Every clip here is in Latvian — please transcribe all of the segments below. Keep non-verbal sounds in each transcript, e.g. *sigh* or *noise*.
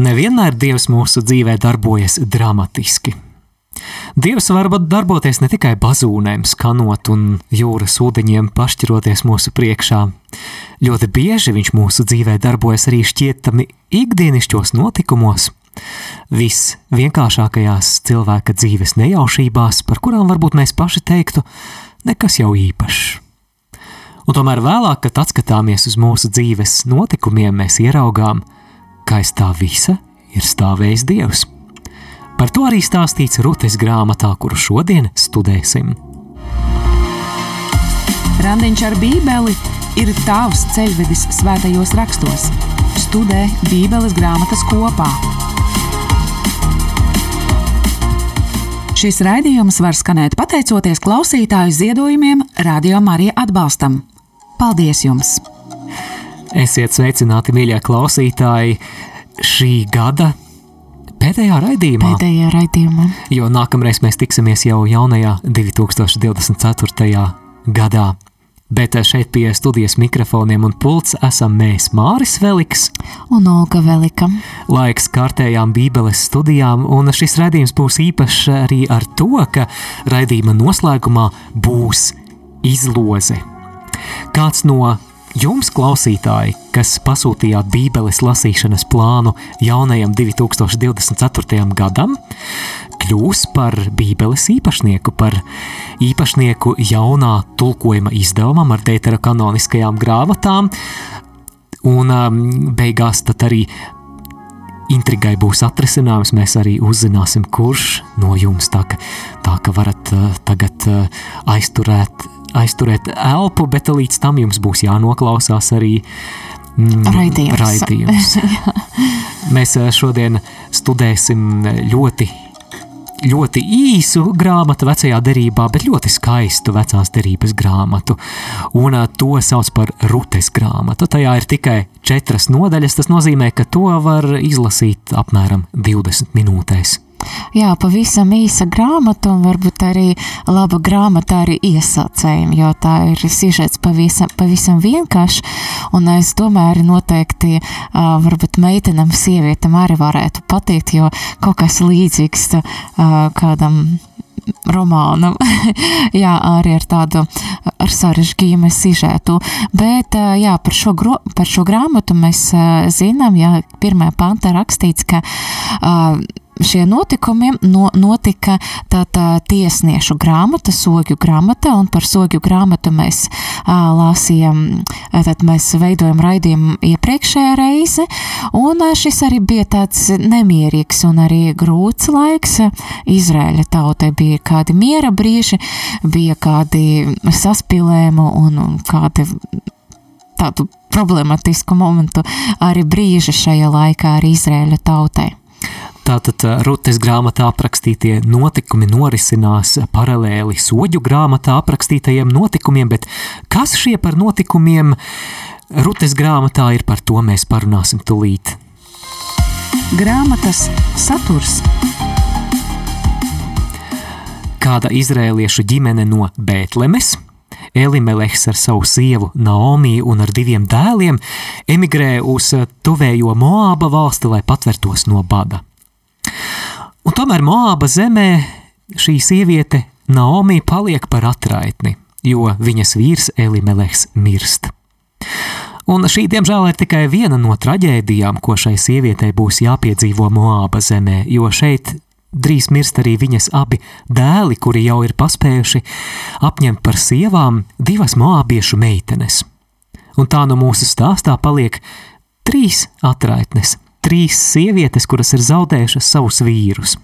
Nevienmēr Dievs mūsu dzīvē darbojas dramatiski. Dievs var darboties ne tikai bazūnēm, skanot un jūras ūdeņiem pašķiroties mūsu priekšā. Ļoti bieži viņš mūsu dzīvē darbojas arī šķietami ikdienišķos notikumos, viss vienkāršākajās cilvēka dzīves nejaušībās, par kurām varbūt mēs paši teiktu, nekas jau īpašs. Un tomēr vēlāk, kad atskatāmies uz mūsu dzīves notikumiem, mēs ieraugām, ka aiz tā visa ir stāvējis Dievs. Par to arī stāstīts Rutes grāmatā, kuru šodien studēsim. Randiņš ar Bībeli ir tavs ceļvedis svētajos rakstos. Studē Bībeles grāmatas kopā. Šis raidījums var skanēt pateicoties klausītāju ziedojumiem, Radio Marija atbalstam. Paldies jums! Esiet sveicināti, mīļie klausītāji! Šī gada pēdējā raidījumā. Pēdējā raidījumā. Jo nākamreiz mēs tiksimies jau jaunajā 2024. gadā. Bet šeit pie studijas mikrofoniem un pults esam mēs Māris Veliks un Olga Velika. Laiks kārtējām Bībeles studijām, un šis raidījums būs īpašs arī ar to, ka raidījuma noslēgumā būs izloze. Kāds no Jums, klausītāji, kas pasūtījāt Bībeles lasīšanas plānu jaunajam 2024. gadam, kļūs par Bībeles īpašnieku, par īpašnieku jaunā tulkojuma izdevumam ar Deitera kanoniskajām grāmatām, un um, beigās tad arī intrigai būs atrisinājums, mēs arī uzzināsim, kurš no jums tā, ka, tā ka varat uh, tagad uh, aizturēt aizturēt elpu, bet līdz tam jums būs jānoklausās arī mm, raidījums. raidījums. *laughs* *laughs* Mēs eh, šodien studēsim ļoti ļoti īsu grāmatu vecajā derībā, bet ļoti skaistu vecās derības grāmatu. Un eh, to sauc par rutes grāmatu. Tajā ir tikai četras nodaļas. Tas nozīmē, ka to var izlasīt apmēram 20 minūtēs. Jā, pavisam īsa grāmata un varbūt arī laba grāmata arī iesācējiem, jo tā ir sižets pavisam, pavisam vienkārši, un es domāju, arī noteikti uh, varbūt meitenam, sievietam arī varētu patikt, jo kaut kas līdzīgs uh, kādam romānu, *laughs* jā, arī ar tādu ar sarežģījumu sižētu. Bet, jā, par šo, gro, par šo grāmatu mēs zinām, jā, pirmajā pantā rakstīts, ka uh, šie notikumi no, notika tātad tiesniešu grāmata, sogju grāmata, un par sogju grāmatu mēs uh, lasījām, tad mēs veidojam raidījumu iepriekšējā reize, un uh, šis arī bija tāds nemierīgs un arī grūts laiks. Izraēļa tautai bija kādi miera brīži, bija kādi saspilēmu un, un kādi tādu problematisku momentu arī brīži šajā laikā ar Izraēļa tautai. Tātad Rutes grāmatā aprakstītie notikumi norisinās paralēli soģu grāmatā aprakstītajiem notikumiem, bet kas šie par notikumiem Rutes grāmatā ir, par to mēs parunāsim tulīt. Grāmatas saturs Kāda izrēliešu ģimene no Bētlemes, Elimelehs ar savu sievu Naomi un ar diviem dēliem emigrē uz tuvējo Moāba valsti, lai patvertos no bada. Un tomēr Moāba zemē šī sieviete Naomi paliek par atraitni, jo viņas vīrs Elimeleks mirst. Un šī, diemžēl, ir tikai viena no traģēdijām, ko šai sievietei būs jāpiedzīvo Moāba zemē, jo šeit drīz mirst arī viņas abi dēli, kuri jau ir paspējuši apņemt par sievām divas moābiešu meitenes. Un tā no mūsu stāstā paliek trīs atraitnes trīs sievietes, kuras ir zaudējušas savus vīrus.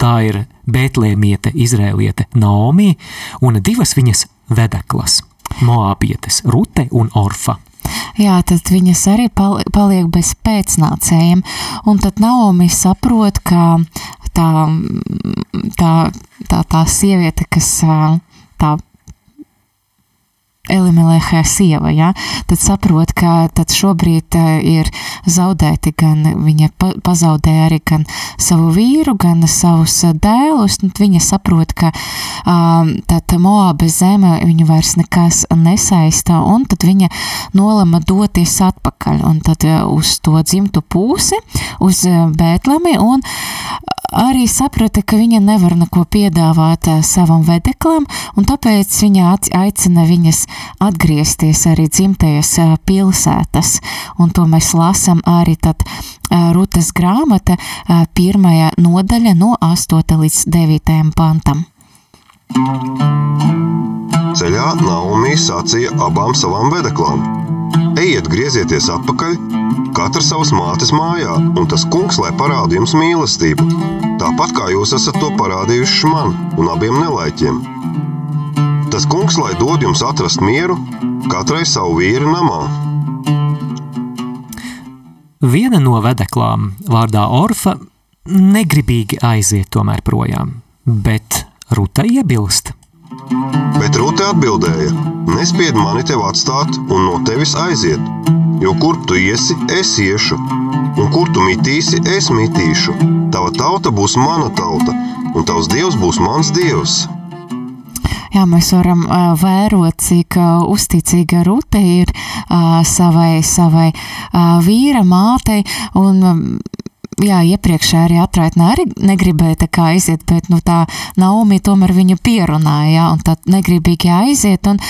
Tā ir Bētlēmiete, Izrēliete Naomi un divas viņas vedeklas - Moābietes Rute un Orfa. Jā, tad viņas arī paliek bez pēcnācējiem, un tad Naomi saprot, ka tā, tā, tā, tā sieviete, kas tā Elimelehē sieva, ja, tad saprot, ka tad šobrīd uh, ir zaudēti gan viņa pa, pazaudēja arī gan savu vīru, gan savus uh, dēlus, un viņa saprot, ka um, tad Moabe zeme viņu vairs nekas nesaista, un tad viņa nolama doties atpakaļ, un tad uh, uz to dzimtu pūsi, uz Bētlemi, un arī saprata, ka viņa nevar neko piedāvāt uh, savam vedeklam, un tāpēc viņa aicina viņas atgriezties arī dzimtajās pilsētas, un to mēs lasam arī tad Rūtas grāmata pirmajā nodaļa no 8 līdz 9 pantam. Ceļā Naumija sacīja abām savām vedeklām: Ejiet, griezieties atpakaļ, katrs savas mātes mājā, un tas kungs lai parāda jums mīlestību, tāpat kā jūs esat to parādījuši man un abiem nelaiķiem. Tas kungs lai dod jums atrast mieru, katrai savu vīru namā. Viena no vedeklām, vārdā Orfa, negribīgi aiziet tomēr projām, bet Ruta iebilst. Bet Rūte atbildēja: Nespied mani tev atstāt un no tevis aiziet, jo kur tu iesi, es iešu, un kur tu mitīsi, es mitīšu. Tava tauta būs mana tauta, un tavs dievs būs mans dievs. Jā, mēs varam uh, vērot, cik uh, uzticīga Rute ir uh, savai, savai uh, vīra mātei un um, jā, iepriekšējā arī atraitnē arī negribēja tā kā aiziet, bet, nu, tā Naomi tomēr viņu pierunāja, jā, un tā negribīgi aiziet, un,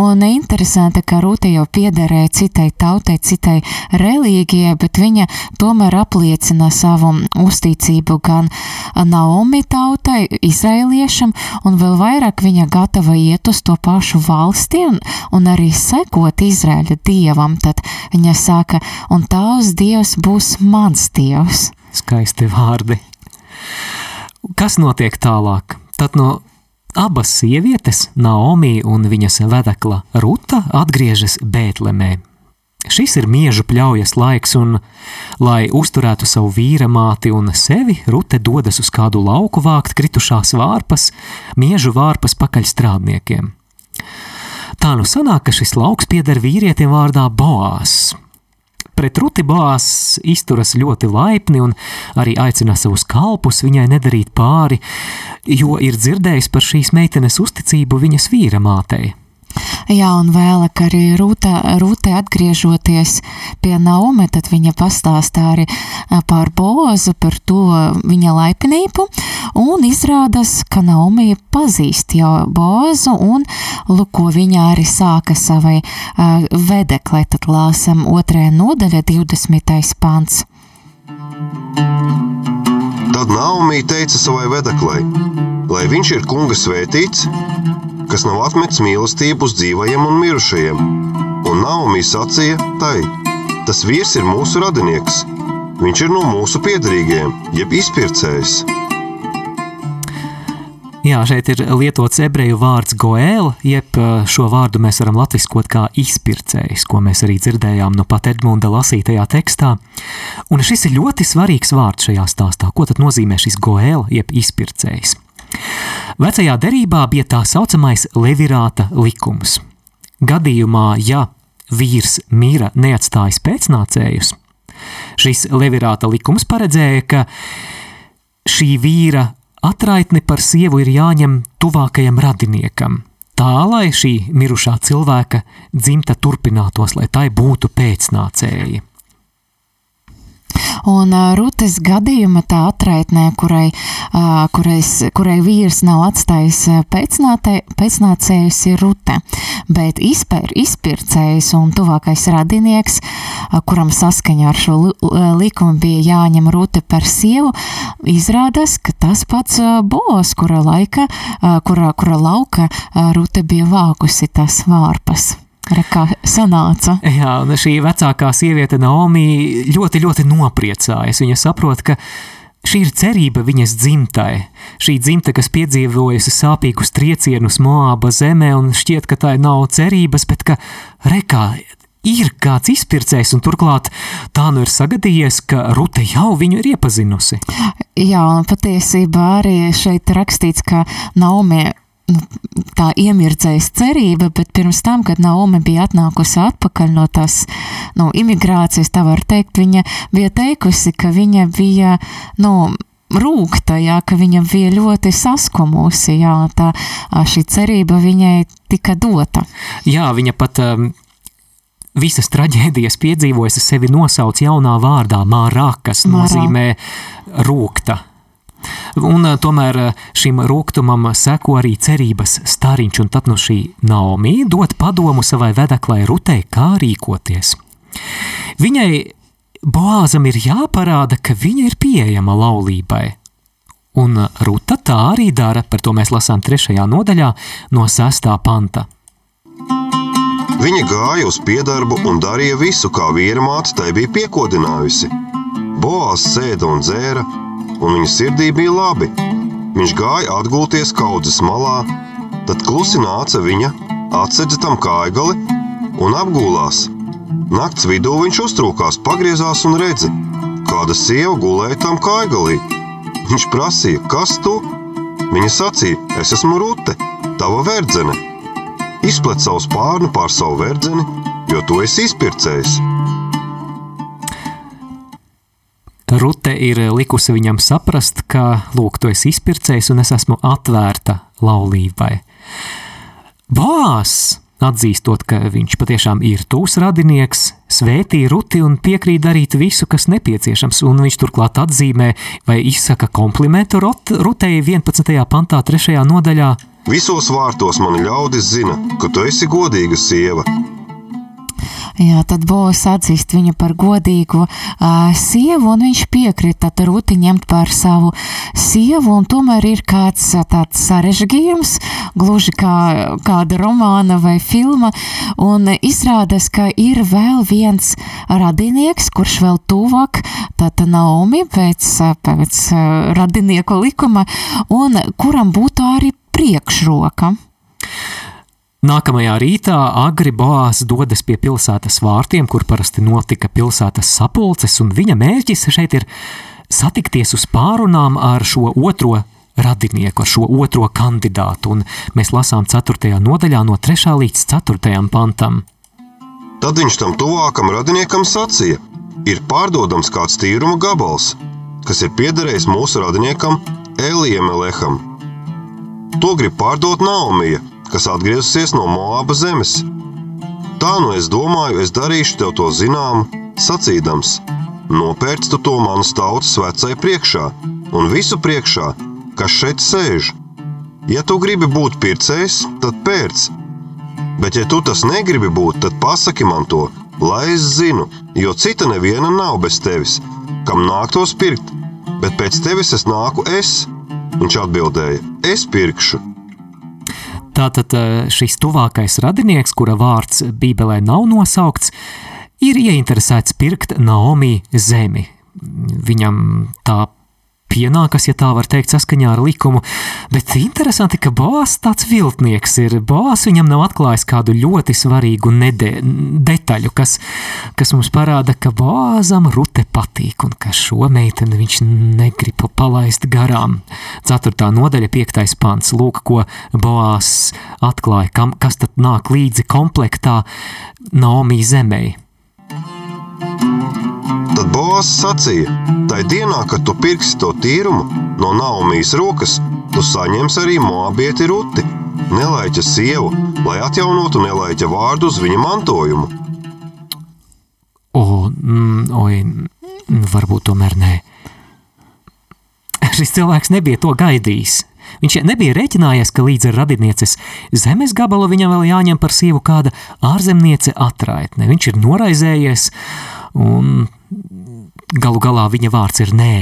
un interesanti, ka Rūte jau piederēja citai tautai, citai reliģijai, bet viņa tomēr apliecina savu uzticību gan Naomi tautai, izraeliešam, un vēl vairāk viņa gatava iet uz to pašu valsti un, un arī sekot Izraēļa dievam, tad viņa saka, un tavs dievs būs mans dievs. Skaisti vārdi. Kas notiek tālāk? Tad no abas sievietes, Naomi un viņas vedekla Ruta, atgriežas Bētlemē. Šis ir miežu pļaujas laiks, un, lai uzturētu savu vīra māti un sevi, Rute dodas uz kādu lauku vākt kritušās vārpas, miežu vārpas pakaļ strādniekiem. Tā nu sanāk, ka šis lauks pieder vīrietim vārdā Boās, pret Ruti Boās izturas ļoti laipni un arī aicina savus kalpus viņai nedarīt pāri, jo ir dzirdējis par šīs meitenes uzticību viņas vīra mātei. Jā, un vēlāk arī Rūta, Rūte atgriežoties pie Naume, tad viņa pastāstā arī par Bozu, par to viņa laipnību, un izrādās, ka Naumi pazīst jau Bozu, un lūk, ko viņa arī sāka savai uh, vedeklē, tad lāsam otrajā nodaļa 20. pants. Tad Naumī teica savai vedeklai, lai viņš ir kunga svētīts, kas nav atmetis mīlestību uz dzīvajiem un mirušajiem. Un Naumī sacīja tai, tas vīrs ir mūsu radinieks, viņš ir no mūsu piedarīgiem, jeb izpircējs. Jā, šeit ir lietots ebreju vārds goēl, jeb šo vārdu mēs varam latviskot kā izpircējs, ko mēs arī dzirdējām no pat Edmunda lasītajā tekstā. Un šis ir ļoti svarīgs vārds šajā stāstā. Ko tad nozīmē šis goēl, jeb izpircējs? Vecajā derībā bija tā saucamais levirāta likums. Gadījumā, ja vīrs mīra neatstājis pēcnācējus, šis levirāta likums paredzēja, ka šī vīra atraitni par sievu ir jāņem tuvākajam radiniekam, tā lai šī mirušā cilvēka dzimta turpinātos, lai tai būtu pēcnācēji. Un Rūtas gadījuma tā atraitnē, kurai, kurais, kurai vīrs nav atstājis pēcnācējus, ir Rute. Bet izpēr, izpircējs un tuvākais radinieks, kuram saskaņā ar šo likumu bija jāņem Rute par sievu, izrādās, ka tas pats Bos, kura laika, kura, kura lauka Rute bija vākusi tas vārpas. Re, kā sanāca. Jā, un šī vecākā sieviete Naomi ļoti, ļoti nopriecājas. Viņa saprot, ka šī ir cerība viņas dzimtai. Šī dzimta, kas piedzīvojusi sāpīgus triecienus Moāba zemē, un šķiet, ka tā nav cerības, bet ka rekā ir kāds izpircējs, un turklāt tā nu ir sagadījies, ka Rute jau viņu ir iepazinusi. Jā, un patiesībā arī šeit rakstīts, ka Naomi tā iemirdzējas cerība, bet pirms tam, kad Naomi bija atnākusi atpakaļ no tās nu, imigrācijas, tā var teikt, viņa bija teikusi, ka viņa bija, nu, rūkta, jā, ka viņa bija ļoti saskumusi, jā, tā šī cerība viņai tika dota. Jā, viņa pat um, visas traģēdijas piedzīvojas, sevi nosauc jaunā vārdā Mārā, kas Mārā. nozīmē rūkta. Un tomēr šim rūkumam seko arī cerības stariņš, un tad no šī Naomi dot padomu savai vedeklai Rutei, kā rīkoties. Viņai Boāzam ir jāparāda, ka viņa ir pieejama laulībai. Un Ruta tā arī dara, par to mēs lasām trešajā nodaļā no sestā panta. Viņa gāja uz piedarbu un darīja visu, kā vīra māte tai bija piekodinājusi. Boās sēda un dzēra, un viņa sirdī bija labi. Viņš gāja atgulties kaudzes malā, tad klusi nāca viņa, atsedza tam kājgali un apgulās. Nakts vidū viņš uztrūkās, pagriezās un redzi, kāda sieva gulēja tam kājgalī. Viņš prasīja, kas tu? Viņa sacīja, es esmu Rute, tava verdzene. Izplet savu spārnu pār savu verdzeni, jo tu esi izpircējis. Rute ir likusi viņam saprast, ka, lūk, tu esi izpircējis un es esmu atvērta laulībai. Bās! atzīstot, ka viņš patiešām ir tūs radinieks, svētī ruti un piekrīt darīt visu, kas nepieciešams, un viņš turklāt atzīmē vai izsaka komplimentu Rutei 11. pantā 3. nodaļā. Visos vārtos mani ļaudis zina, ka tu esi godīga sieva, Jā, tad Bols atzīst viņu par godīgu uh, sievu, un viņš piekrita Ruti ņemt par savu sievu, un tomēr ir kāds tāds sarežģījums, gluži kā kāda romāna vai filma, un izrādās, ka ir vēl viens radinieks, kurš vēl tuvāk, tātad Naomi pēc, pēc radinieku likuma, un kuram būtu arī priekšroka. Nākamajā rītā agri Boās dodas pie pilsētas vārtiem, kur parasti notika pilsētas sapulces, un viņa mērķis šeit ir satikties uz pārunām ar šo otro radinieku, ar šo otro kandidātu, un mēs lasām 4. nodaļā no 3. līdz 4. pantam. Tad viņš tam tuvākam radiniekam sacīja: Ir pārdodams kāds tīruma gabals, kas ir piederējis mūsu radiniekam Elijam Eleham. To grib pārdot Naumija, kas atgriezusies no Moāba zemes. Tā nu es domāju, es darīšu tev to zinām, sacīdams: Nopērc tu to manas tautas vecai priekšā un visu priekšā, kas šeit sēž. Ja tu gribi būt pircējs, tad pērc. Bet, ja tu tas negribi būt, tad pasaki man to, lai es zinu, jo cita neviena nav bez tevis, kam nāktos pirkt, bet pēc tevis es nāku es. Viņš atbildēja: Es pirkšu. Tātad eh, šis tuvākais radinieks, kura vārds Bībelē nav nosaukts, ir ieinteresēts pirkt Naomi zemi. Viņam tā pienākas, ja tā var teikt, saskaņā ar likumu. Bet interesanti, ka Boās tāds viltnieks ir. Boās viņam nav atklājis kādu ļoti svarīgu nede, detaļu, kas, kas mums parāda, ka Boāzam rute patīk un ka šo meiteni viņš negrib palaist garām. 4. nodaļa, 5. pants. Lūk, ko Boās atklāja, kam, kas tad nāk līdzi komplektā Naomi zemei. Tad Boas sacīja: Tai dienā, kad tu pirksi to tīrumu no Naumijas rokas, tu saņemsi arī moabieti ruti, nelaiķa sievu, lai atjaunotu nelaiķa vārdu uz viņa mantojumu. O, mm, oi, mm, varbūt tomēr nē. Šis cilvēks nebija to gaidījis. Viņš nebija rēķinājies, ka līdz ar radinieces zemes gabalu viņam vēl jāņem par sievu kāda ārzemniece atraitne. Viņš ir noraizējies un galu galā viņa vārds ir nē.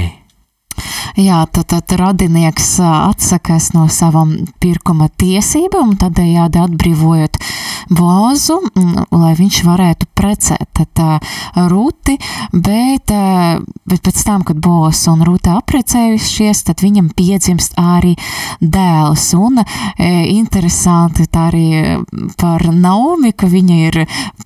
Jā, tad, tad radinieks atsakās no savam pirkuma tiesībām, tādējādi atbrīvojot Boazu, lai viņš varētu precēt tā, Ruti, bet, bet pēc tam, kad Boas un Ruta apprecējušies, tad viņam piedzimst arī dēls. Un interesanti tā arī par Naumi, ka viņa ir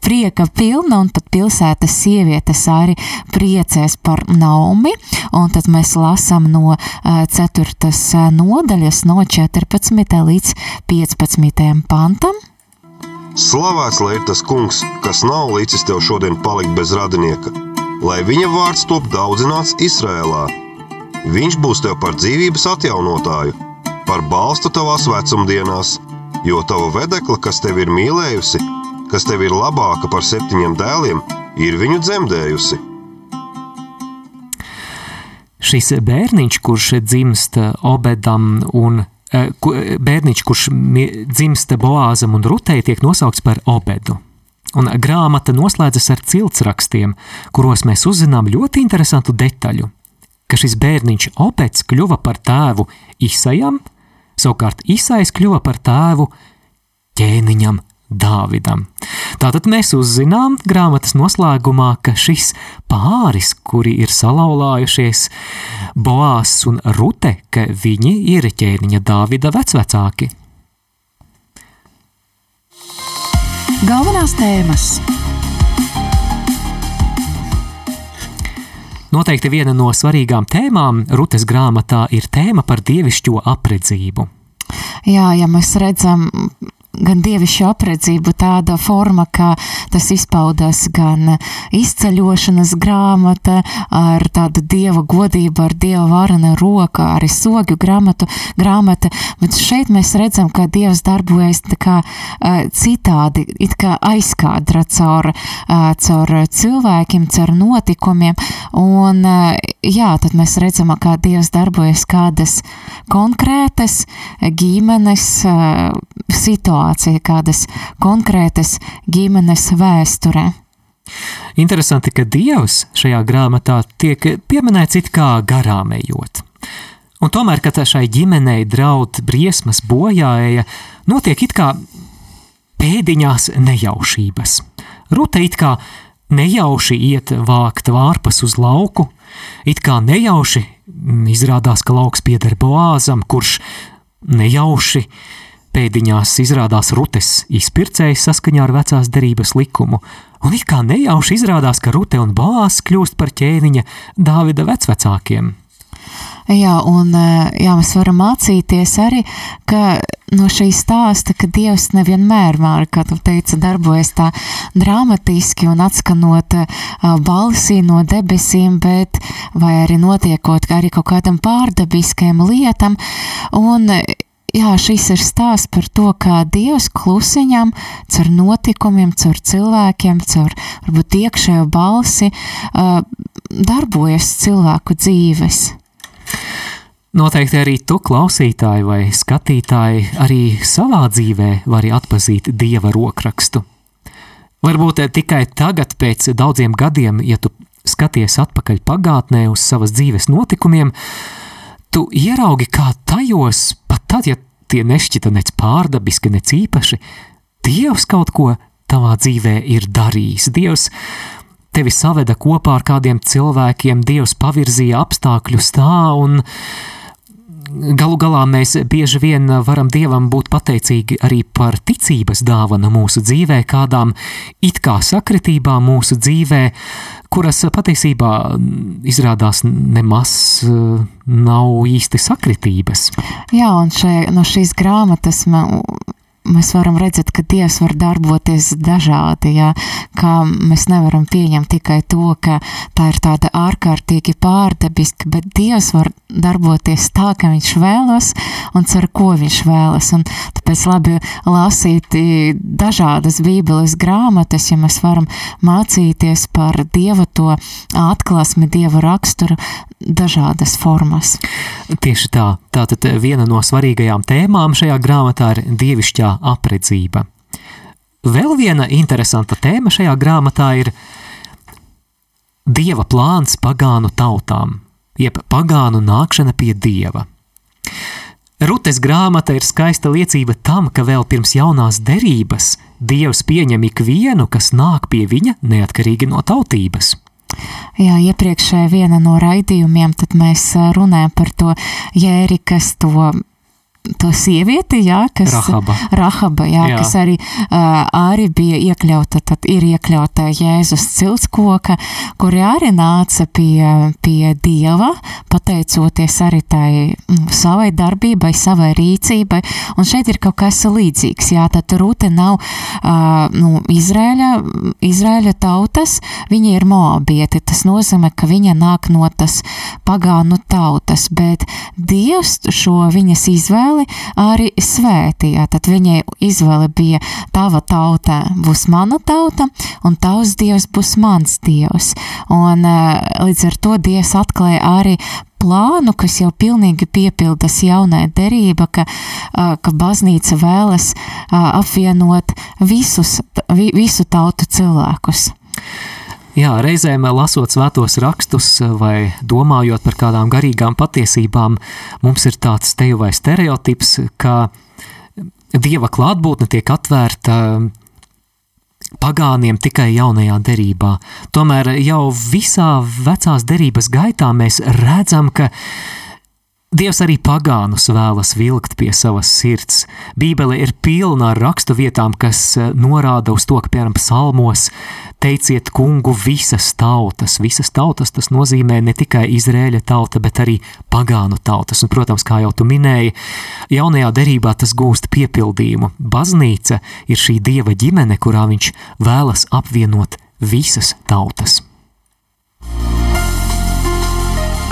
prieka pilna un pat pilsētas sievietes arī priecēs par Naumi. Un tad mēs lasām no 4. nodaļas no 14. līdz 15. pantam. Slavēts lai ir tas kungs, kas nav licis tev šodien palikt bez radinieka, lai viņa vārds top daudzināts Izrēlā. Viņš būs tev par dzīvības atjaunotāju, par balstu tavās vecumdienās, jo tava vedekla, kas tev ir mīlējusi, kas tev ir labāka par septiņiem dēliem, ir viņu dzemdējusi. Šis bērniņš, kurš dzimst Obedam un bērniņš, kurš dzimsta Boāzam un Rutei, tiek nosaukts par Obedu. Un grāmata noslēdzas ar ciltsrakstiem, kuros mēs uzzinām ļoti interesantu detaļu, ka šis bērniņš Obeds kļuva par tēvu Isajam, savukārt Isais kļuva par tēvu ķēniņam Dāvidam. Tātad mēs uzzinām grāmatas noslēgumā, ka šis pāris, kuri ir salauzājušies, Boās un Rute, ka viņi ir ķēniņa Dāvida vecvecāki. Galvenās tēmas. Noteikti viena no svarīgām tēmām Rutes grāmatā ir tēma par dievišķo apredzību. Jā, ja mēs redzam gan dievišķa apredzība, tāda forma, kā tas izpaudās gan izceļošanas grāmata ar tādu dieva godību, ar dieva varana roka, arī sogju grāmatu, grāmata, bet šeit mēs redzam, ka dievs darbojas tā kā uh, citādi, it kā aizkādra caur, uh, caur cilvēkiem, caur notikumiem, un uh, jā, tad mēs redzam, kā dievs darbojas kādas konkrētas ģimenes situācijas, situācija, kādas konkrētas ģimenes vēsturē. Interesanti, ka Dievs šajā grāmatā tiek pieminēts it kā garām ejot. Un tomēr, kad šai ģimenei draud briesmas bojāja, notiek it kā pēdiņās nejaušības. Rute it kā nejauši iet vākt vārpas uz lauku, it kā nejauši izrādās, ka lauks pieder boāzam, kurš nejauši uh, Pēdiņās izrādās rutes izpircējs saskaņā ar vecās derības likumu, un it kā nejauši izrādās, ka rute un bāzs kļūst par ķēniņa Dāvida vecvecākiem. Jā, un jā, mēs varam mācīties arī, no šī stāsta, ka Dievs nevienmēr, kā tu teici, darbojas tā dramatiski un atskanot balsī no debesīm, bet vai arī notiekot arī kaut kādam pārdabiskiem lietam, un jā, šis ir stāsts par to, kā Dievs klusiņām, caur notikumiem, caur cilvēkiem, caur varbūt iekšējo balsi, uh, darbojas cilvēku dzīves. Noteikti arī tu, klausītāji vai skatītāji, arī savā dzīvē vari atpazīt dieva rokrakstu. Varbūt tikai tagad, pēc daudziem gadiem, ja tu skaties atpakaļ pagātnē uz savas dzīves notikumiem, tu ieraugi, kā tajos, pat tad, ja tie nešķita nec pārdabiski, nec īpaši, Dievs kaut ko tavā dzīvē ir darījis. Dievs tevi saveda kopā ar kādiem cilvēkiem, Dievs pavirzīja apstākļus tā, un galu galā mēs bieži vien varam Dievam būt pateicīgi arī par ticības dāvanu mūsu dzīvē, kādām it kā sakritībām mūsu dzīvē, kuras patiesībā izrādās nemaz eh, nav īsti sakritības. Jā, un šai, no šīs grāmatas man mēs varam redzēt, ka Dievs var darboties dažādi, jā, kā mēs nevaram pieņemt tikai to, ka tā ir tāda ārkārtīgi pārdabiska, bet Dievs var darboties tā, ka viņš vēlas un cer, ko viņš vēlas, un tāpēc labi lasīt dažādas bībeles grāmatas, ja mēs varam mācīties par Dieva to atklāsmi, Dieva raksturu dažādas formas. Tieši tā, tātad viena no svarīgajām tēmām šajā grāmatā ir dievišķā apredzība. Vēl viena interesanta tēma šajā grāmatā ir dieva plāns pagānu tautām, jeb pagānu nākšana pie dieva. Rutes grāmata ir skaista liecība tam, ka vēl pirms jaunās derības Dievs pieņem ikvienu, kas nāk pie viņa neatkarīgi no tautības. Jā, iepriekšējā viena no raidījumiem, tad mēs runājam par to jēri, kas to to sievieti, jā, kas, Rahaba. Rahaba jā, jā. kas arī, uh, arī bija iekļauta, tad ir iekļauta Jēzus ciltskoka, kuri arī nāca pie, pie Dieva, pateicoties arī tai savai darbībai, savai rīcībai, un šeit ir kaut kas līdzīgs, jā, tad Rūte nav uh, nu, Izrēļa, Izrēļa tautas, viņa ir moabieti, tas nozīmē, ka viņa nāk no tas pagānu tautas, bet Dievs šo viņas izvēli izvēli arī svētīja. Tad viņai izvēle bija tava tauta būs mana tauta, un tavs dievs būs mans dievs. Un eh, līdz ar to dievs atklāja arī plānu, kas jau pilnīgi piepildas jaunai derība, ka, eh, ka baznīca vēlas eh, apvienot visus, visu tautu cilvēkus. Jā, reizēm lasot svētos rakstus vai domājot par kādām garīgām patiesībām, mums ir tāds teju vai stereotips, ka dieva klātbūtne tiek atvērta pagāniem tikai jaunajā derībā. Tomēr jau visā vecās derības gaitā mēs redzam, ka Dievs arī pagānus vēlas vilkt pie savas sirds. Bībele ir pilna ar rakstu vietām, kas norāda uz to, ka, piemēram, psalmos teiciet kungu visas tautas. Visas tautas tas nozīmē ne tikai Izrēļa tauta, bet arī pagānu tautas. Un, protams, kā jau tu minēji, jaunajā derībā tas gūst piepildījumu. Baznīca ir šī dieva ģimene, kurā viņš vēlas apvienot visas tautas.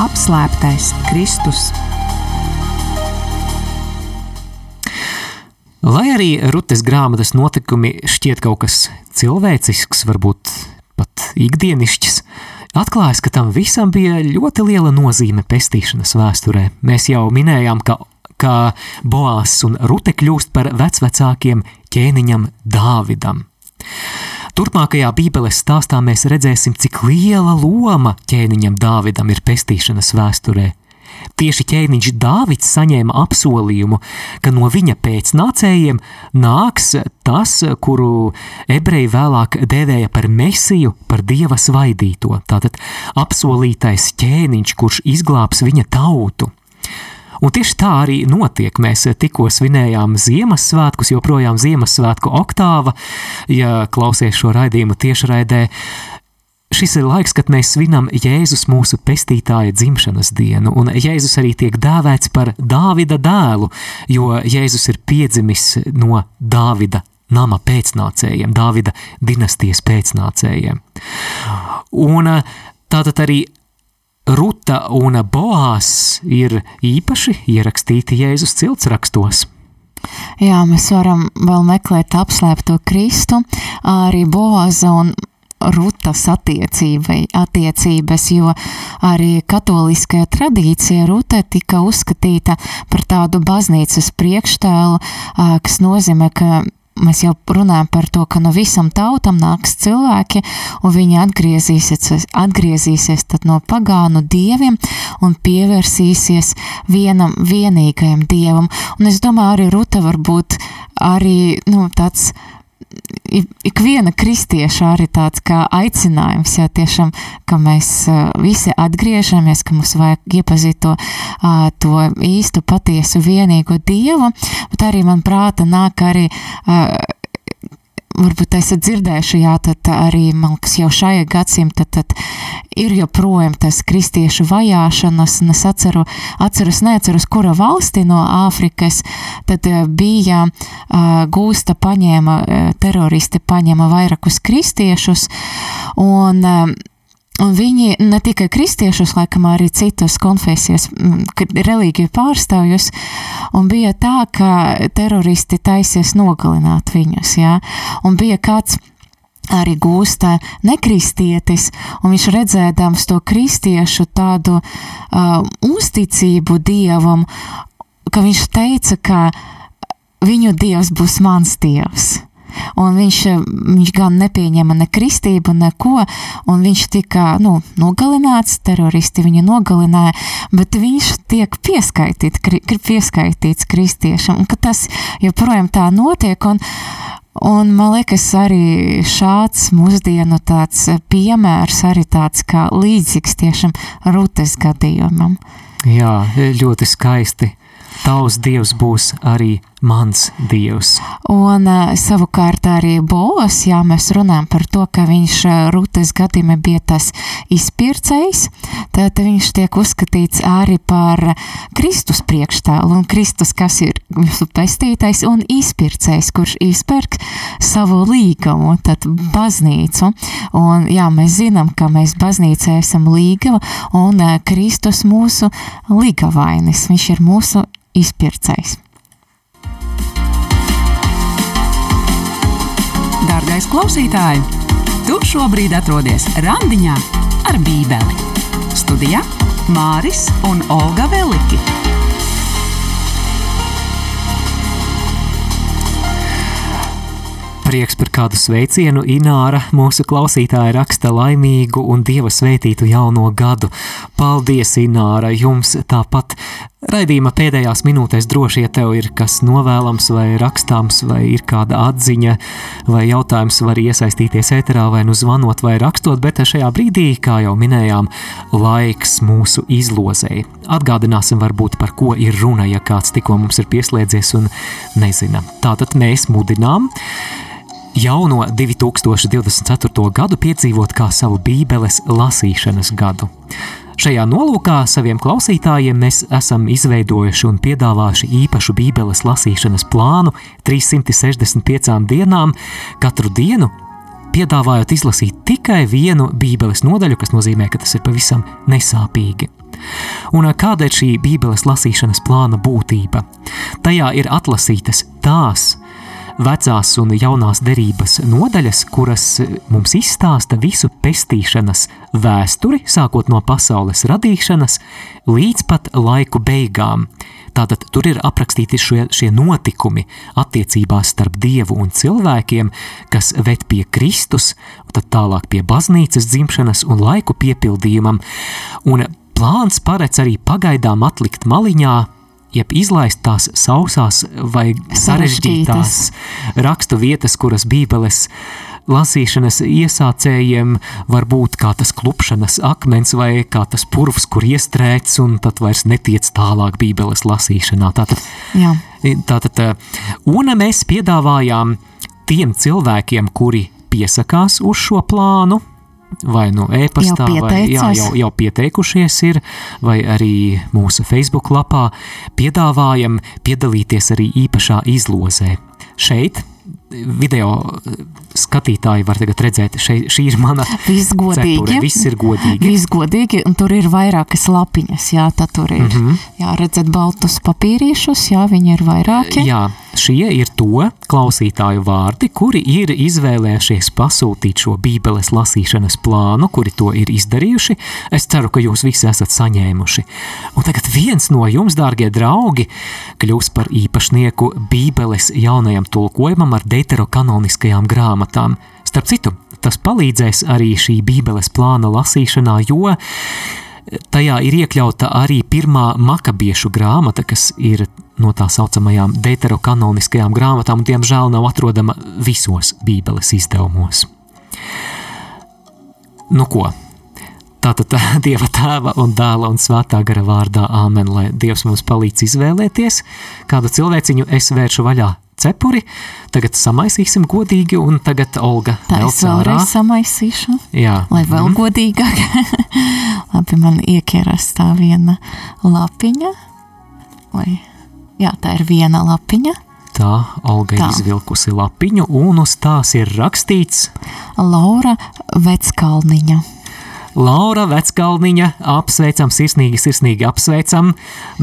Apslēptais Kristus Lai arī Rutes grāmatas notikumi šķiet kaut kas cilvēcisks, varbūt pat ikdienišķs, atklājas, ka tam visam bija ļoti liela nozīme pestīšanas vēsturē. Mēs jau minējām, ka, ka Boās un Rute kļūst par vecvecākiem ķēniņam Dāvidam. Turpmākajā Bībeles stāstā mēs redzēsim, cik liela loma ķēniņam Dāvidam ir pestīšanas vēsturē. Tieši ķēniņš Dāvids saņēma apsolījumu, ka no viņa pēcnācējiem nāks tas, kuru ebreji vēlāk dēvēja par mesiju, par dieva svaidīto. Tātad apsolītais ķēniņš, kurš izglābs viņa tautu. Un tieši tā arī notiek. Mēs tikko svinējām Ziemassvētkus, joprojām Ziemassvētku oktāva. Ja klausies šo raidījumu tiešraidē, Šis ir laiks, kad mēs svinam Jēzus mūsu pestītāja dzimšanas dienu, un Jēzus arī tiek dēvēts par Dāvida dēlu, jo Jēzus ir piedzimis no Dāvida nama pēcnācējiem, Dāvida dinastijas pēcnācējiem. Un tātad arī Ruta un Boās ir īpaši ierakstīti Jēzus ciltsrakstos. Jā, mēs varam vēl meklēt apslēpto Kristu, arī Boāza un Rutas attiecībai, attiecības, jo arī katoliskajā tradīcijā Rute tika uzskatīta par tādu baznīcas priekštēlu, kas nozīmē, ka mēs jau runājam par to, ka no visam tautam nāks cilvēki, un viņi atgriezīsies, atgriezīsies no pagānu dieviem un pievērsīsies vienam vienīgajam dievam. Un es domāju, arī Ruta var būt arī nu, tāds ikviena kristieša arī tāds kā aicinājums, jā, tiešām, ka mēs visi atgriežamies, ka mums vajag iepazīt to, to īstu, patiesu, vienīgo Dievu, bet arī man prāta nāk arī varbūt esat dzirdējuši, jā, tad arī, man liekas, jau šajā gadsimtā tad ir joprojām tas kristiešu vajāšanas, un es atceru, atceros, neatceros, kura valsti no Āfrikas, tad eh, bija uh, gūsta paņēma, uh, teroristi paņēma vairākus kristiešus, Un viņi ne tikai kristiešus, laikam arī citas konfesijas, reliģiju pārstāvjus, un bija tā, ka teroristi taisies nogalināt viņus, jā, un bija kāds arī gūsta nekristietis, un viņš redzēdams to kristiešu tādu uh, uzticību dievam, ka viņš teica, ka viņu dievs būs mans dievs. Un viņš, viņš gan nepieņēma ne kristību, neko, un viņš tika, nu, nogalināts, teroristi viņu nogalināja, bet viņš tiek pieskaitīts, pieskaitīts kristiešam, un ka tas joprojām tā notiek, un, un man liekas arī šāds mūsdienu tāds piemērs, arī tāds kā līdzīgs tiešām Rutes gadījumam. Jā, ļoti skaisti. Tavs dievs būs arī mans dievs. Un uh, savukārt arī Boas, jā, mēs runājam par to, ka viņš uh, Rūtes gadījumā bija tas izpircējs, tad viņš tiek uzskatīts arī par Kristus priekšstālu, un Kristus, kas ir mūsu pestītais un izpircējs, kurš izpērk savu līgumu, tad baznīcu. Un jā, mēs zinām, ka mēs baznīcā esam līgava, un uh, Kristus mūsu līgavainis, viņš ir mūsu izpircējs. Dārgais klausītāj, tu šobrīd atrodies randiņā ar Bībeli. Studijā Māris un Olga Veliki. Prieks par kādu sveicienu Ināra, mūsu klausītāja raksta laimīgu un dieva svētītu jauno gadu. Paldies, Ināra, jums tāpat raidījuma pēdējās minūtēs droši, ja tev ir kas novēlams vai rakstāms, vai ir kāda atziņa vai jautājums, var iesaistīties ēterā vai nu zvanot vai rakstot, bet šajā brīdī, kā jau minējām, laiks mūsu izlozēji. Atgādināsim varbūt par ko ir runa, ja kāds tikko mums ir pieslēdzies un nezina. Tātad mēs mudinām jauno 2024. gadu piedzīvot kā savu Bībeles lasīšanas gadu. Šajā nolūkā saviem klausītājiem mēs esam izveidojuši un piedāvājuši īpašu Bībeles lasīšanas plānu 365 dienām, katru dienu piedāvājot izlasīt tikai vienu Bībeles nodaļu, kas nozīmē, ka tas ir pavisam nesāpīgi. Un kāda ir šī Bībeles lasīšanas plāna būtība? Tajā ir atlasītas tās vecās un jaunās derības nodaļas, kuras mums izstāsta visu pestīšanas vēsturi, sākot no pasaules radīšanas līdz pat laiku beigām. Tātad tur ir aprakstīti šie, šie notikumi attiecībās starp dievu un cilvēkiem, kas ved pie Kristus, tad tālāk pie baznīcas dzimšanas un laiku piepildījumam. Un plāns paredz arī pagaidām atlikt maliņā jeb izlaist tās sausās vai sarežģītās rakstu vietas, kuras Bībeles lasīšanas iesācējiem var būt kā tas klupšanas akmens vai kā tas purvs, kur iestrēgts un tad vairs netiec tālāk Bībeles lasīšanā. Tātad, Jā. tātad, un mēs piedāvājām tiem cilvēkiem, kuri piesakās uz šo plānu, vai no nu e-pastā, vai jā, jau, jau pieteikušies ir, vai arī mūsu Facebook lapā, piedāvājam piedalīties arī īpašā izlozē. Šeit video skatītāji var tagad redzēt, šeit, šī ir mana visgodīgi. Viss ir godīgi. Visgodīgi, un tur ir vairākas lapiņas, jā, tad tur ir, mm -hmm. jā, redzēt baltus papīriešus, jā, viņi ir vairāki. Jā, šie ir to klausītāju vārdi, kuri ir izvēlējušies pasūtīt šo bībeles lasīšanas plānu, kuri to ir izdarījuši. Es ceru, ka jūs visi esat saņēmuši. Un tagad viens no jums, dārgie draugi, kļūs par īpašnieku bībeles jaunajam tulkojumam ar deuterokanoniskajām grāmatām. Starp citu, tas palīdzēs arī šī Bībeles plāna lasīšanā, jo tajā ir iekļauta arī pirmā makabiešu grāmata, kas ir no tā saucamajām deuterokanoniskajām grāmatām, un diemžēl nav atrodama visos Bībeles izdevumos. Nu ko? Tātad tā, *laughs* Dieva tēva un dēla un svētā gara vārdā Āmen, lai Dievs mums palīdz izvēlēties, kādu cilvēciņu es vēršu vaļā cepuri. Tagad samaisīsim godīgi, un tagad Olga Tā es vēlreiz samaisīšu. Jā. Lai vēl mm. godīgāk. *laughs* Labi, man iekieras tā viena lapiņa. Lai, jā, tā ir viena lapiņa. Tā Olga tā. izvilkusi lapiņu, un uz tās ir rakstīts Laura Veckalniņa. Laura Veckalniņa, apsveicam, sirsnīgi, sirsnīgi apsveicam.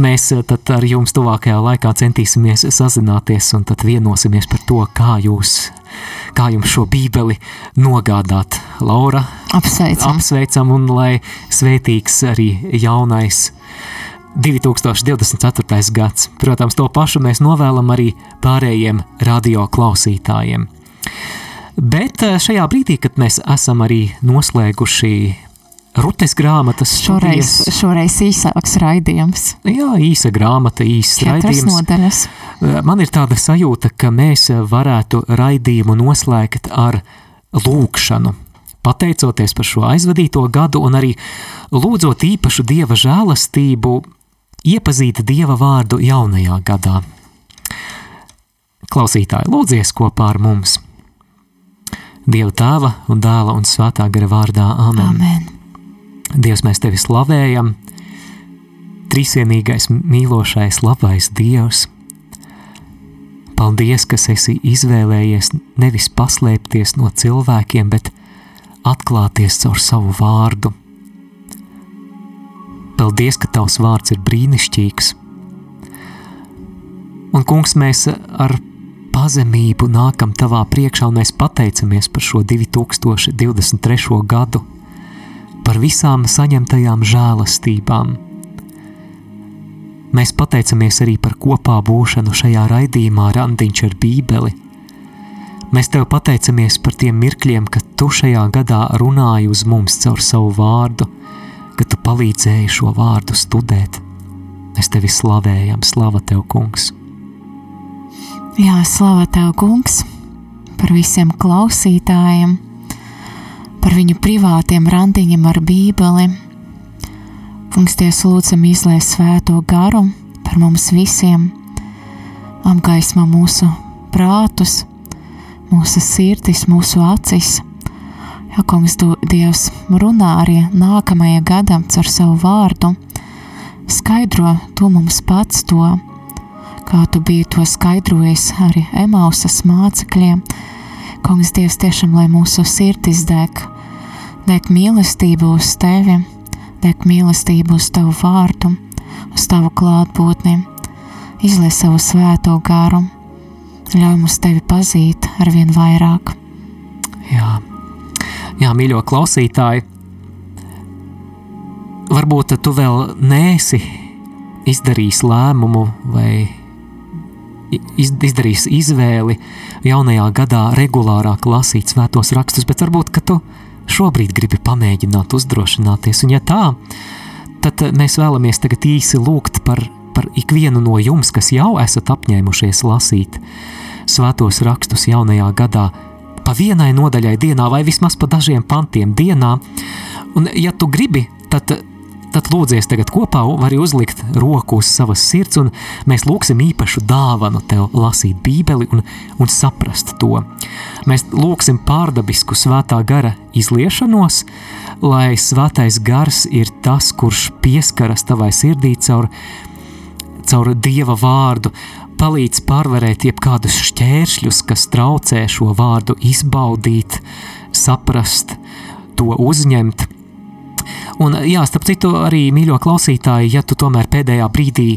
Mēs eh, tad ar jums tuvākajā laikā centīsimies sazināties un tad vienosimies par to, kā jūs, kā jums šo bībeli nogādāt. Laura, apsveicam, apsveicam un lai svētīgs arī jaunais 2024. gads. Protams, to pašu mēs novēlam arī pārējiem radio klausītājiem. Bet eh, šajā brīdī, kad mēs esam arī noslēguši rutes grāmatas Šoreiz, studijas, šoreiz īsāks raidījums. jā, īsa grāmata, Četras raidījums. nodaļas. Eh, Man ir tāda sajūta, ka mēs varētu raidījumu noslēgt ar lūkšanu. Pateicoties par šo aizvadīto gadu un arī lūdzot īpašu dieva žēlastību, iepazīt dieva vārdu jaunajā gadā. Klausītāji, lūdzies kopā ar mums! Dieva tēva un dēla un svētā gara vārdā Āmen! Amen. Dievs, mēs tevi slavējam, trīsienīgais, mīlošais, labais Dievs. Paldies, ka esi izvēlējies nevis paslēpties no cilvēkiem, bet atklāties caur savu vārdu. Paldies, ka tavs vārds ir brīnišķīgs. Un, kungs, mēs ar pazemību nākam tavā priekšā un mēs pateicamies par šo 2023. gadu par visām saņemtajām žēlastībām. Mēs pateicamies arī par kopā būšanu šajā raidījumā Randiņš ar Bībeli. Mēs tev pateicamies par tiem mirkļiem, kad tu šajā gadā runāji uz mums caur savu vārdu, ka tu palīdzēji šo vārdu studēt. Mēs tevi slavējam, slava tev, kungs! Jā, slava tev, kungs, par visiem klausītājiem, par viņu privātiem randiņiem ar Bībeli. Kungs, Dievs, lūdzam, izlai svēto garu par mums visiem, apgaismo mūsu prātus, mūsu sirdis, mūsu acis. Jā, kungs, Dievs, runā arī nākamajam gadam caur savu vārdu, skaidro to mums pats to, kā tu biji to skaidrojis arī Emausas mācekļiem. Kungs, Dievs, tiešām, lai mūsu sirdis deg, deg mīlestību uz tevi, deg mīlestību uz tavu vārdu, uz tavu klātbūtni, izlai savu svēto garu, ļauj mums tevi pazīt ar vien vairāk. Jā, jā mīļo klausītāji, varbūt tu vēl neesi izdarījis lēmumu vai iz, izdarījis izvēli jaunajā gadā regulārāk lasīt svētos rakstus, bet varbūt, ka tu šobrīd gribi pamēģināt uzdrošināties, un ja tā, tad mēs vēlamies tagad īsi lūgt par, par ikvienu no jums, kas jau esat apņēmušies lasīt svētos rakstus jaunajā gadā, pa vienai nodaļai dienā vai vismaz pa dažiem pantiem dienā, un ja tu gribi, tad tad lūdzies tagad kopā, vari uzlikt roku uz savas sirds, un mēs lūgsim īpašu dāvanu tev lasīt Bībeli un, un saprast to. Mēs lūgsim pārdabisku svētā gara izliešanos, lai svētais gars ir tas, kurš pieskaras tavai sirdī caur, caur Dieva vārdu, palīdz pārvarēt jebkādus šķēršļus, kas traucē šo vārdu izbaudīt, saprast, to uzņemt – Un, jā, starp citu, arī mīļo klausītāji, ja tu tomēr pēdējā brīdī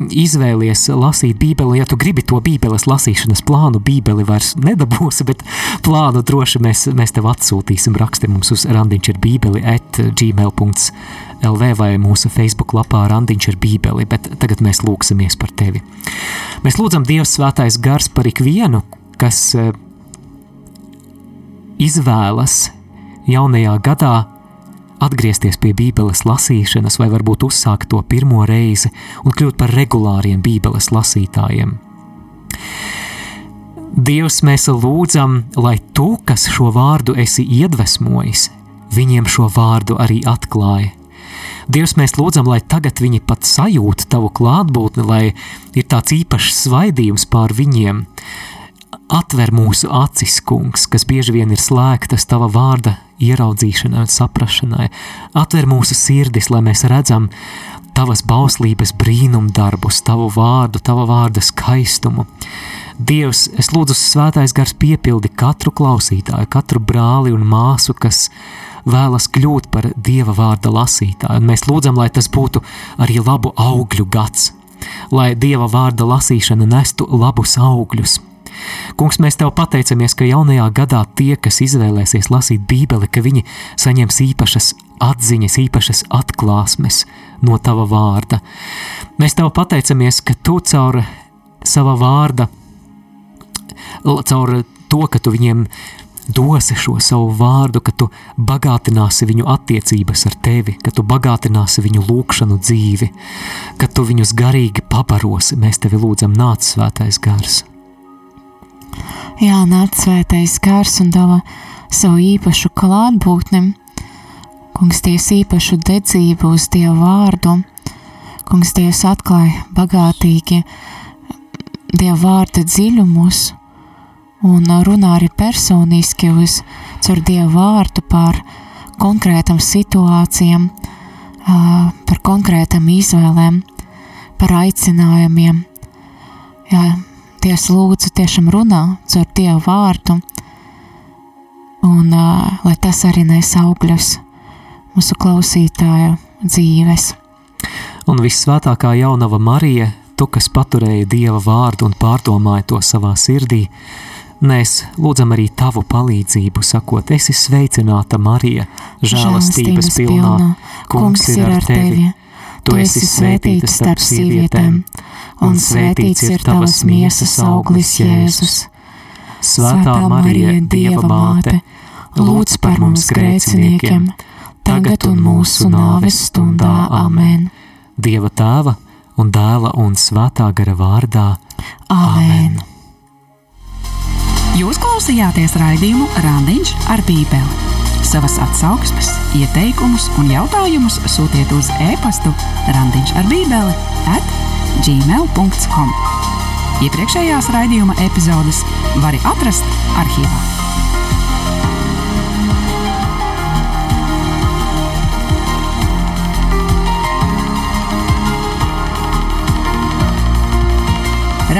izvēlies lasīt Bībeli, ja tu gribi to Bībeles lasīšanas plānu, Bībeli vairs nedabūsi, bet plānu droši mēs, mēs tev atsūtīsim. Raksti mums uz randiņš ar Bībeli at gmail.lv vai mūsu Facebook lapā randiņš ar Bībeli, bet tagad mēs lūksimies par tevi. Mēs lūdzam Dievs svētais gars par ikvienu, kas izvēlas jaunajā gadā atgriezties pie Bībeles lasīšanas, vai varbūt uzsākt to pirmo reizi un kļūt par regulāriem Bībeles lasītājiem. Dievs, mēs lūdzam, lai tu, kas šo vārdu esi iedvesmojis, viņiem šo vārdu arī atklāja. Dievs, mēs lūdzam, lai tagad viņi pat sajūta tavu klātbūtni, lai ir tāds īpašs svaidījums pār viņiem. Atver mūsu acis, kungs, kas bieži vien ir slēgtas tava vārda ieraudzīšanai un saprašanai. Atver mūsu sirdis, lai mēs redzam tavas bauslības brīnumdarbus, tavu vārdu, tava vārda skaistumu. Dievs, es lūdzu, svētais gars piepildi katru klausītāju, katru brāli un māsu, kas vēlas kļūt par Dieva vārda lasītāju. Un mēs lūdzam, lai tas būtu arī labu augļu gads, lai Dieva vārda lasīšana nestu labus augļus. Kungs, mēs tev pateicamies, ka jaunajā gadā tie, kas izvēlēsies lasīt Bībeli, ka viņi saņems īpašas atziņas, īpašas atklāsmes no tava vārda. Mēs tev pateicamies, ka tu caur sava vārda, caur to, ka tu viņiem dosi šo savu vārdu, ka tu bagātināsi viņu attiecības ar tevi, ka tu bagātināsi viņu lūgšanu dzīvi, ka tu viņus garīgi pabarosi. Mēs tevi lūdzam, nāc svētais gars. Jā, nāc svētais gars un dala savu īpašu klātbūtni. Kungs ties īpašu dedzību uz Dievu vārdu. Kungs ties atklāja bagātīgi Dieva vārda dziļumus un runā arī personiski uz caur Dievu vārdu par konkrētam situācijām, par konkrētam izvēlēm, par aicinājumiem. Jā, Dievs lūdzu tiešām runā caur Dievu vārdu, un lai tas arī nes augļus mūsu klausītāju dzīves. Un visvētākā jaunava Marija, tu, kas paturēja Dieva vārdu un pārdomāja to savā sirdī, Mēs lūdzam arī tavu palīdzību, sakot, esi sveicināta, Marija, žēlastības pilnā. Kungs ir ar tevi. Tu esi svētīta starp sievietēm, un svētīts ir tavas miesas auglis, Jēzus. Svētā Marija, Dieva māte, lūdz par mums grēciniekiem, tagad un mūsu nāves stundā. Amen. Dieva tēva un dēla un svētā gara vārdā. Amen. Jūs klausījāties raidījumu Rāndiņš ar Bībeli. Savas atsauksmes, ieteikumus un jautājumus sūtiet uz e-pastu Rāndiņš ar Bībeli at gmail.com. Iepriekšējās raidījuma epizodes var atrast arhīvā.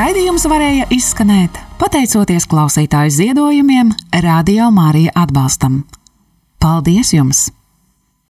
Raidījums varēja izskanēt pateicoties klausītāju ziedojumiem, Radio Mārija atbalstam. Paldies jums!